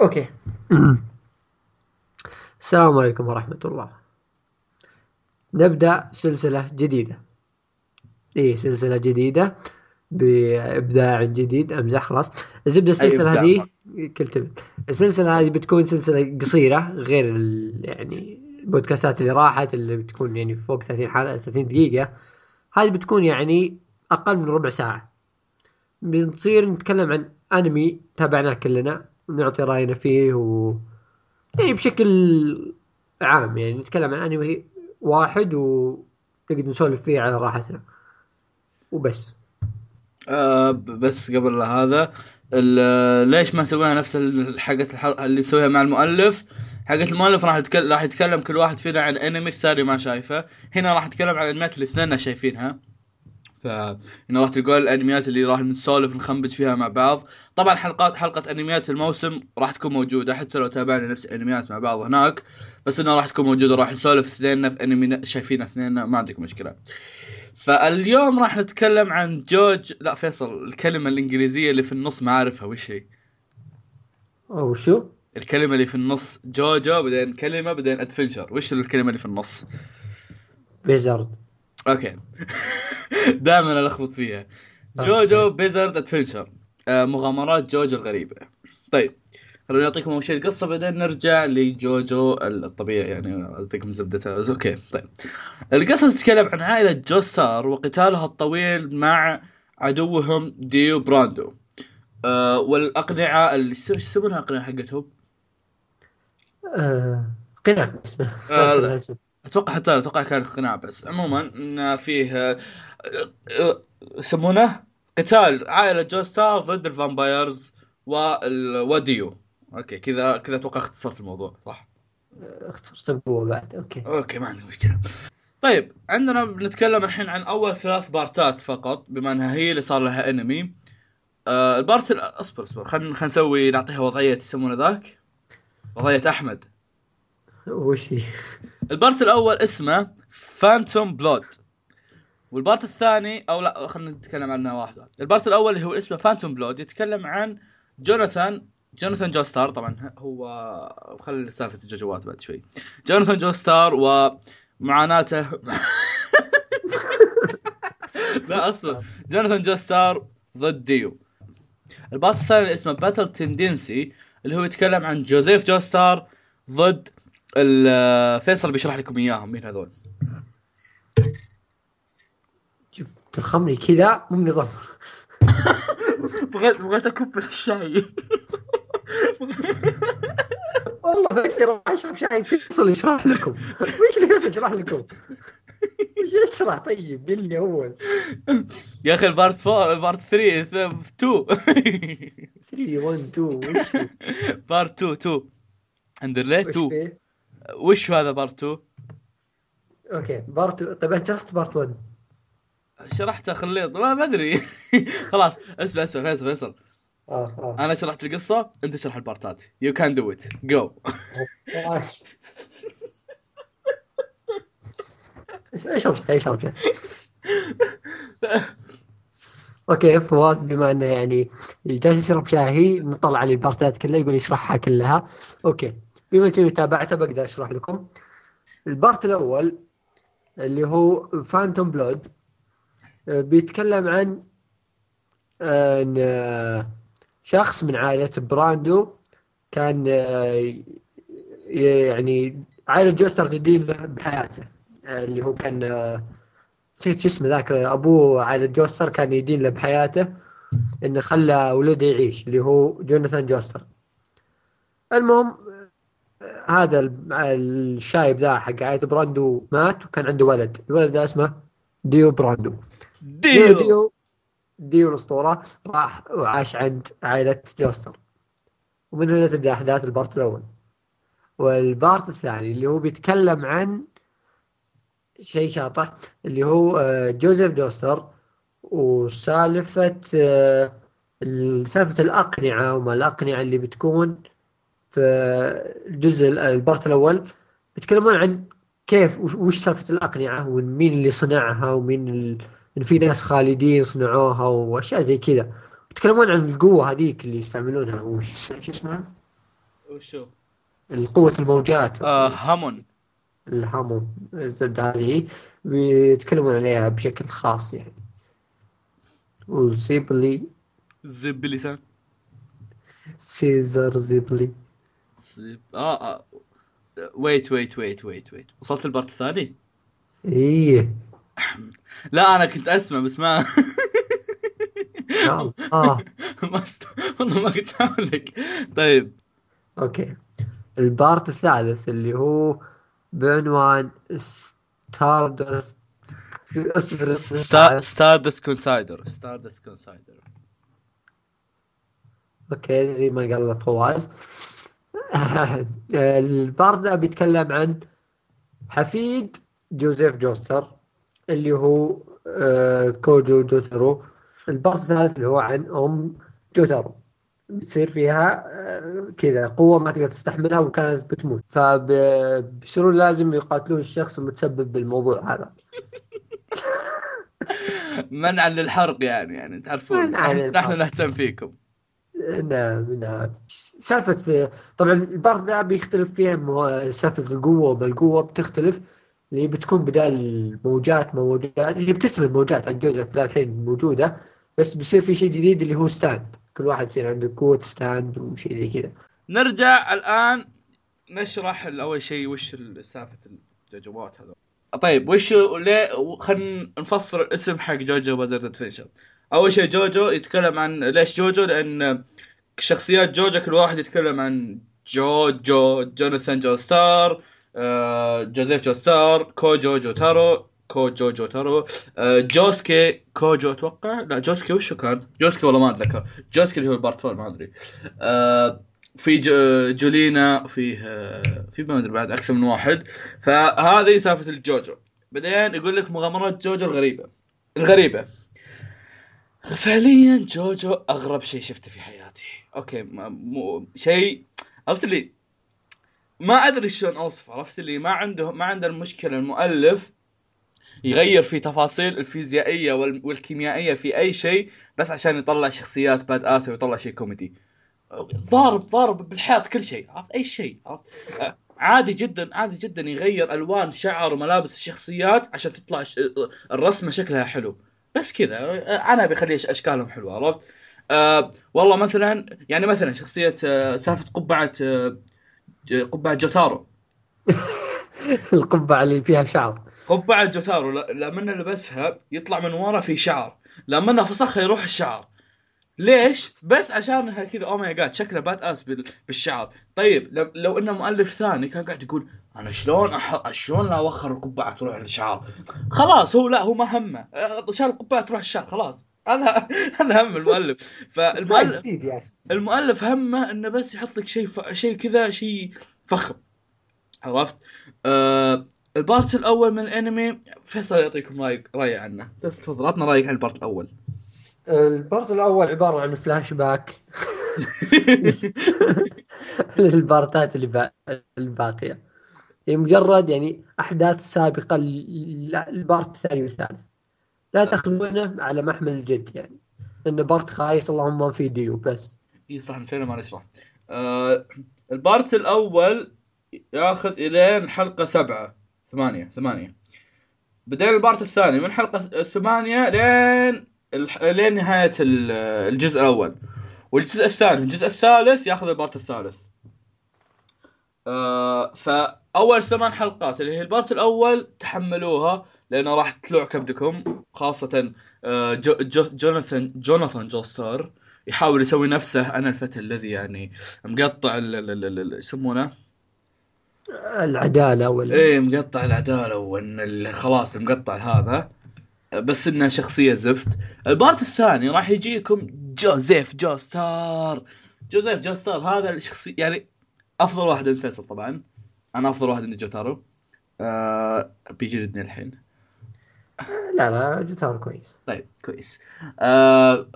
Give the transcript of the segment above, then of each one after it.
أوكي. السلام عليكم ورحمة الله. نبدأ سلسلة جديدة. إيه سلسلة جديدة بإبداع جديد. أمزح خلاص. الزبدة السلسلة هذه كل السلسلة هذه بتكون سلسلة قصيرة غير يعني البودكاستات اللي راحت اللي بتكون يعني فوق 30 حلقة 30 دقيقة. هذه بتكون يعني أقل من ربع ساعة. بنصير نتكلم عن أنمي تابعناه كلنا. ونعطي رأينا فيه و يعني بشكل عام يعني نتكلم عن أنمي واحد ونقدر نسولف فيه على راحتنا. وبس. آه بس قبل هذا ليش ما سوينا نفس حقة اللي نسويها مع المؤلف؟ حقة المؤلف راح يتكلم راح يتكلم كل واحد فينا عن أنمي الثاني ما شايفه. هنا راح نتكلم عن الانميات اللي اثنين شايفينها. ف راح تقول الأنميات اللي راح نسولف نخنبج فيها مع بعض. طبعا حلقات حلقة أنميات الموسم راح تكون موجودة حتى لو تابعنا نفس الانميات مع بعض هناك بس إنها راح تكون موجودة راح نسولف اثنين في أنمي شايفين اثنين ما عندك مشكلة. فاليوم راح نتكلم عن جوج لا فيصل الكلمة الإنجليزية اللي في النص ما أعرفها وش هي؟ أو شو؟ الكلمة اللي في النص جوجو بعدين كلمة بعدين ادفنشر وش الكلمة اللي في النص؟ Bizarre okay. دائما الخبط فيها. جوجو Bizarre Adventure آه مغامرات جوجو الغريبة. طيب خلوني أعطيكم أول شيء القصة بعدين نرجع لجوجو الطبيعي يعني أعطيكم زبدتها okay طيب. القصة تتكلم عن عائلة جوستار وقتالها الطويل مع عدوهم ديو براندو. آه والأقنعة اللي يسمونها الأقنعة حقتهم؟ آه قناع أتوقع حتى أتوقع كان قناع بس عموما إن فيه آه، آه، يسمونه قتال عائلة جوستار ضد ال vampires وديو okay كذا كذا أتوقع اختصرت الموضوع صح؟ اختصرت الموضوع بعد okay. okay ما عندي مشكلة. طيب عندنا بنتكلم الحين عن أول ثلاث part ات فقط بما إنها هي اللي صار لها انمي آه ال part اصبر أصبر خلينا خلينا نسوي نعطيها وضعية يسمونه ذاك؟ وضعية أحمد. وش هي؟ ال part الأول اسمه Phantom Blood وال part الثاني أو لا خلينا نتكلم عنه واحدة. ال part الأول اللي هو اسمه Phantom Blood يتكلم عن جوناثان جوناثان جوستار طبعا هو خلي سالفه الجوجوات بعد شوي. جوناثان جوستار ومعاناته لا أصبر. جوناثان جوستار ضد ديو ال part الثاني اسمه Battle Tendency اللي هو يتكلم عن جوزيف جوستار ضد فيصل بيشرح لكم إياهم مين هذول؟ شوف تلخمني كذا مو نظام بغيت بغيت أكب الشاي. والله راح اشرب شاي. فيصل يشرح لكم. وش اللي فيصل يشرح لكم؟ وش يشرح؟ طيب قل لي أول. يا أخي البارت 4 البارت 3 2 3 1 2 بارت 2 2 اندرليت 2 وش هذا بارت 2؟ أوكي بارت طيب أنت شرحت بارت 1 شرحته خليط ما أدري. خلاص اسمع اسمع فيصل فيصل. آه آه. أنا شرحت القصة أنت شرح البارتات يو كان دو ات جو إيش إيش okay فواز بما إنه يعني جالس يشرب شاهي نطلع على البارتات كلها يقول يشرحها كلها. okay. بما اني تابعته بقدر أشرح لكم. ال part الأول اللي هو Phantom Blood بيتكلم عن آه، إن آه، شخص من عائلة براندو كان آه، يعني عائلة جوستر تدين له بحياته. اللي هو كان نسيت شو اسمه ذاك أبوه عائلة جوستر كان يدين له بحياته إنه خلى ولده يعيش اللي هو جوناثان جوستر المهم هذا الشايب ذا حق عائلة براندو مات وكان عنده ولد. الولد ذا اسمه ديو براندو. ديو. ديو ديو. الأسطورة راح وعاش عند عائلة جوستر. ومن هنا تبدأ أحداث ال part الأول وال part الثاني اللي هو بيتكلم عن شيء شاطح اللي هو آه، جوزيف جوستر وسالفة آه، سالفة الأقنعة وما الأقنعة اللي بتكون الجزء ال part الأول بيتكلمون عن كيف وش سالفة الأقنعة ومين اللي صنعها ومين إن في ناس خالدين صنعوها وأشياء زي كذا. يتكلمون عن القوة هذيك اللي يستعملونها. وش شو اسمها؟ وشو؟ القوة الموجات. آه هامون. الهامون الزبدة هذه. بيتكلمون عليها بشكل خاص يعني. وزيبلي. زب لسان سيزر زيبلي. زب آه آه. wait wait wait wait wait وصلت ال part الثاني؟ إيه. لا أنا كنت أسمع بس ما نعم. آه. ما است... والله ما كنت أقول طيب. okay. ال part الثالث اللي هو بعنوان Stardust اصبر Stardust Crusader Stardust Crusader okay زي ما قال فواز. ال part ذا بيتكلم عن حفيد جوزيف جوستر اللي هو آه، كوجو جوترو. ال part الثالث اللي هو عن أم جوترو. بتصير فيها آه، كذا قوة ما تقدر تستحملها وكانت بتموت. فبيصيرون لازم يقاتلون الشخص المتسبب بالموضوع هذا. منعا للحرق يعني يعني تعرفون. نحن نهتم فيكم. نعم نعم سالفة طبعا ال part ذا بيختلف فيها سالفة القوة بالقوة بتختلف. اللي بتكون بدال موجات موجات هي بتسمى موجات عن جوزيف ذا الحين موجودة بس بيصير في شيء جديد اللي هو stand كل واحد يصير عنده قوة stand وشيء زي كذا. نرجع الآن نشرح اول شيء وش سالفة الجوجوات هذا طيب وش ليه خلينا نفسر الاسم حق جوجو Bizarre Adventure أول شيء جوجو يتكلم عن ليش جوجو؟ لأن شخصيات جوجو كل واحد يتكلم عن جوجو جوناثان جو ستار آه، جوزيف جو ستار كوجو جو تارو كوجو جو تارو آه، جوسكي كوجو أتوقع؟ لا جوسكي وشو كان؟ جوسكي والله ما أتذكر. جوسكي اللي هو ال part ما أدري. آه، في جو- جولينا فيه في ما أدري بعد أكثر من واحد. فهذه سالفة الجوجو. بعدين يقول لك مغامرات جوجو الغريبة. الغريبة. فعليا جوجو أغرب شيء شفته في حياتي. okay ما- مو شيء عرفت اللي؟ ما أدري شلون اوصفه عرفت اللي؟ ما عنده ما عنده المشكلة المؤلف يغير في تفاصيل الفيزيائية وال- والكيميائية في أي شيء بس عشان يطلع شخصيات badass ويطلع شيء كوميدي ضارب ضارب بالحياة كل شيء عرفت؟ أي شيء عرفت؟ عادي جدا عادي جدا يغير ألوان شعر وملابس الشخصيات عشان تطلع. الرسمة شكلها حلو. بس كذا. آه، أنا بخلي أش- أشكالهم حلوة عرفت؟ آه والله مثلا يعني مثلا شخصية آه سالفة قبعة آه ج- قبعة جوتارو. القبعة اللي فيها شعر. قبعة جوتارو لما لبسها يطلع من ورا في شعر لما فسخها يروح الشعر. ليش؟ بس عشان انها كذا oh my God شكله badass بال- بالشعر، طيب لو, إنه مؤلف ثاني كان قاعد يقول أنا شلون أح... شلون لا اوخر القبعة تروح للشعر؟ خلاص هو لا هو ما همه، شال القبعة تروح الشعر خلاص، هذا هذا هم المؤلف، فالمؤلف يا أخي المؤلف همه إنه بس يحط لك شيء ف... شيء كذا شيء فخم. عرفت؟ آه ال part الأول من الأنمي. فيصل يعطيكم راي رأي عنه، فيصل تفضل. عطنا رأيك عن ال part الأول. ال part الأول عبارة عن فلاش باك للبارتات اللي با- الباقية هي مجرد يعني أحداث سابقة لل- لل part الثاني والثالث لا تأخذونه على محمل الجد يعني لأنه part خايس اللهم في ديو بس إي صح نسينا ما نشرح. آه ال part الأول يأخذ إلين حلقة سبعة ثمانية ثمانية. بعدين ال part الثاني من حلقة ثمانية لين. لين نهاية ال- الجزء الأول. والجزء الثاني الجزء الثالث ياخذ ال part الثالث. آه فأول ثمان حلقات اللي هي ال part الأول تحملوها لأنه راح تلوع كبدكم خاصة آه جو جو جوناثان جوناثان جوستار يحاول يسوي نفسه أنا الفتى الذي يعني مقطع ال- ال- ال- ال- يسمونه العدالة وال إيه مقطع العدالة وإن خلاص المقطع هذا بس انه شخصية زفت. ال part الثاني راح يجيكم جوزيف جوستار. جوزيف جوستار هذا الشخصي يعني أفضل واحد عند فيصل طبعا. أنا أفضل واحد عند جوتارو. آه بيجلدني الحين. لا لا جوتارو كويس. طيب كويس. آه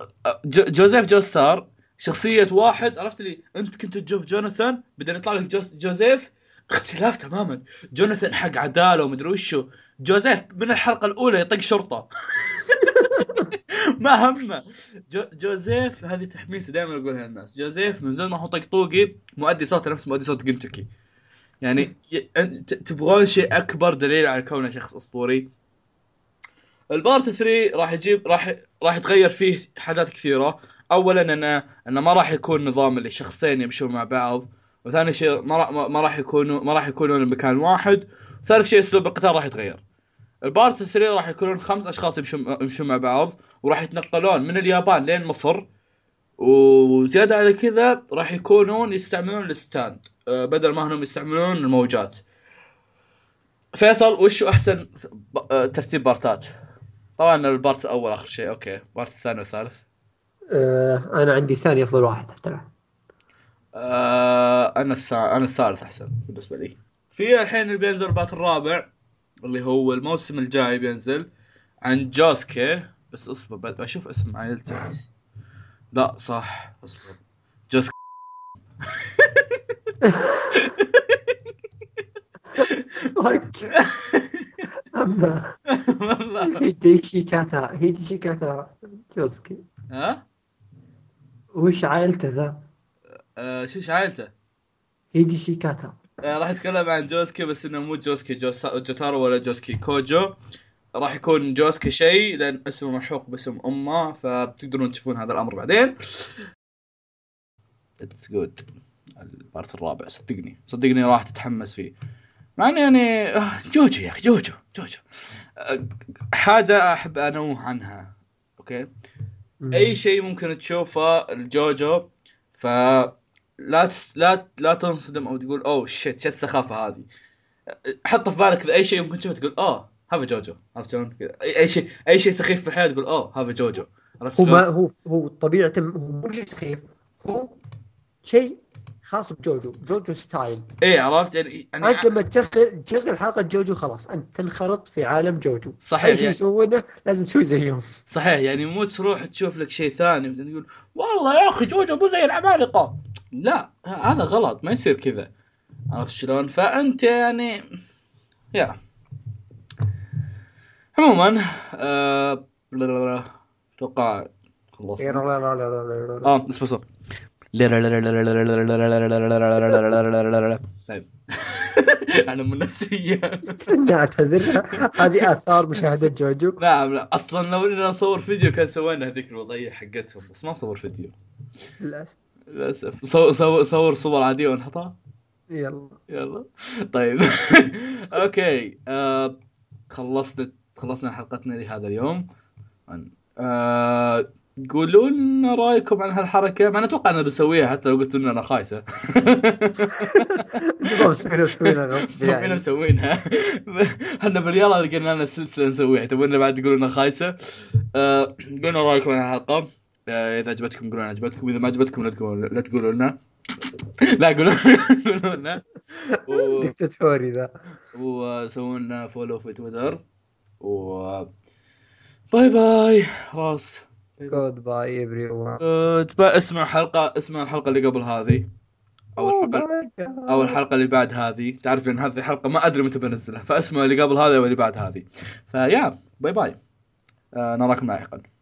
جو جوزيف جوستار شخصية واحد. عرفت لي أنت كنت تشوف جوناثان بعدين يطلع لك جوز جوزيف. اختلاف تماما. جوناثان حق عدالة ومدري وشو. جوزيف من الحلقة الأولى يطق شرطة. ما همه. جو جوزيف هذه تحميسه دائما أقولها للناس. جوزيف من زمان ما هو طقطوقي مؤدي صوته نفس مؤدي صوت جينتوكي يعني تبغون شيء أكبر دليل على كونه شخص أسطوري؟ ال part 3 راح يجيب راح راح يتغير فيه حاجات كثيرة. اولا انه انه ما راح يكون نظام اللي شخصين يمشون مع بعض. وثاني شيء ما راح ما راح يكونوا ما راح يكونون بمكان واحد. ثالث شيء أسلوب القتال راح يتغير. ال part 3 راح يكونون خمس أشخاص يمشون مع بعض وراح يتنقلون من اليابان لين مصر. وزيادة على كذا راح يكونون يستعملون ال stand. آه، بدل ما انهم يستعملون الموجات. فيصل وش أحسن آه، ترتيب بارتات؟ طبعا ال part الأول آخر شيء أوكي. ال part الثاني والثالث. آه أنا عندي ثاني أفضل واحد ترى. آه أنا الثا... أنا الثالث أحسن بالنسبة لي. في الحين اللي بينزل ال part الرابع اللي هو الموسم الجاي بينزل عن جوسكي. بس اصبر بشوف اسم عائلته لا صح. اصبر جوسكي. أما والله. هيغاشيكاتا هيغاشيكاتا جوسكي. ها؟ وش عائلته ذا؟ آه شو إيش عائلته هيغاشيكاتا. آه راح يتكلم عن جوسكي بس إنه مو جوسكي جوس... جوتارو ولا جوسكي كوجو. راح يكون جوسكي شيء لأن اسمه ملحوق باسم أمه فبتقدرون تشوفون هذا الأمر بعدين. it's good ال part الرابع صدقني صدقني راح تتحمس فيه. مع اني يعني آه، جوجو يا أخي جوجو جوجو. حاجة أحب أنوه عنها أوكي؟ أي شيء ممكن تشوفه الجوجو ف لا تس... لا لا تنصدم أو تقول oh shit شو السخافة هذه؟ حط في بالك أي شيء ممكن تشوفه تقول أوه هذا جوجو عرفت شلون؟ اي شيء أي شيء سخيف في الحياة تقول أوه هذا جوجو عرفت هو؟ ما هو هو طبيعته هو مو شيء سخيف هو شيء خاص بجوجو جوجو style. إيه عرفت؟ يعني يعني أنت لما تشغل تشغل حلقة جوجو خلاص أنت تنخرط في عالم جوجو. صحيح أي شيء يعني يسوونه لازم تسوي زيهم. صحيح يعني مو تروح تشوف لك شيء ثاني تقول والله يا أخي جوجو مو زي العمالقه لا هذا غلط ما يصير كذا عرفت شلون؟ فانت يعني يا عموما آه... أتوقع إيه، آه اسمع صوت طيب أنا من نفسيا نعتذر هذه اثار مشاهده جوجو نعم لا أصلا لو اننا نصور فيديو كان سوينا هذيك الوضعيه حقتهم بس ما نصور فيديو للاسف للأسف. صور صور, صور صور عادية ونحطها يلا. يلا. طيب. أوكي. آه خلصنا خلصنا حلقتنا لهذا اليوم. آه قولوا لنا رأيكم عن هالحركة. ما نتوقع اننا بنسويها حتى لو قلت لنا أنا خايسة. يعني. مسوينها إحنا باليلا لقينا لنا سلسلة نسويها. تبغون بعد تقولوا لنا خايسة؟ آه، قولوا لنا رأيكم عن الحلقة إذا عجبتكم قولوا لنا عجبتكم إذا ما عجبتكم لا تقولوا لا تقولوا لنا. لا قولوا قولوا لنا. دكتاتوري ذا. وسووا لنا follow في تويتر و bye bye خلاص goodbye every آه، اسمع حلقه اسمع الحلقة اللي قبل هذه. أو الحلقة أو الحلقة اللي بعد هذه. تعرف ان هذه الحلقة ما أدري متى بنزلها فاسمع اللي قبل هذه واللي بعد هذه. فيا bye bye. آه نراكم لاحقا.